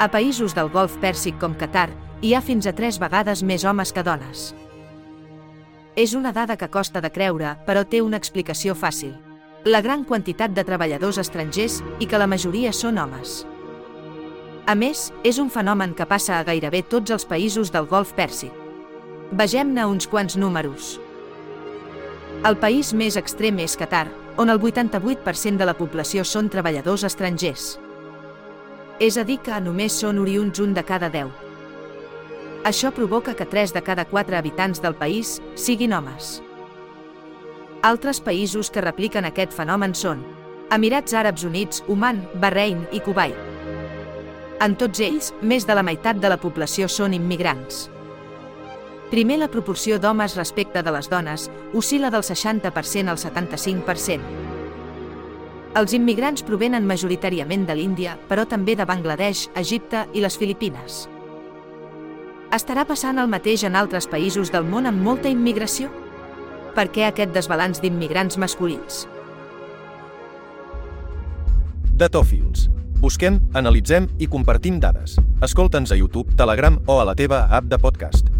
A països del Golf Pèrsic com Qatar, hi ha fins a tres vegades més homes que dones. És una dada que costa de creure, però té una explicació fàcil. La gran quantitat de treballadors estrangers i que la majoria són homes. A més, és un fenomen que passa a gairebé tots els països del Golf Pèrsic. Vegem-ne uns quants números. El país més extrem és Qatar, on el 88% de la població són treballadors estrangers. És a dir que només són oriunds un de cada 10. Això provoca que 3 de cada 4 habitants del país siguin homes. Altres països que repliquen aquest fenomen són Emirats Àrabs Units, Oman, Bahrein i Kuwait. En tots ells, més de la meitat de la població són immigrants. Primer, la proporció d'homes respecte de les dones oscil·la del 60% al 75%. Els immigrants provenen majoritàriament de l'Índia, però també de Bangladesh, Egipte i les Filipines. Estarà passant el mateix en altres països del món amb molta immigració? Per què aquest desbalanç d'immigrants masculins? Datòfils. Busquem, analitzem i compartim dades. Escolta'ns a YouTube, Telegram o a la teva app de podcast.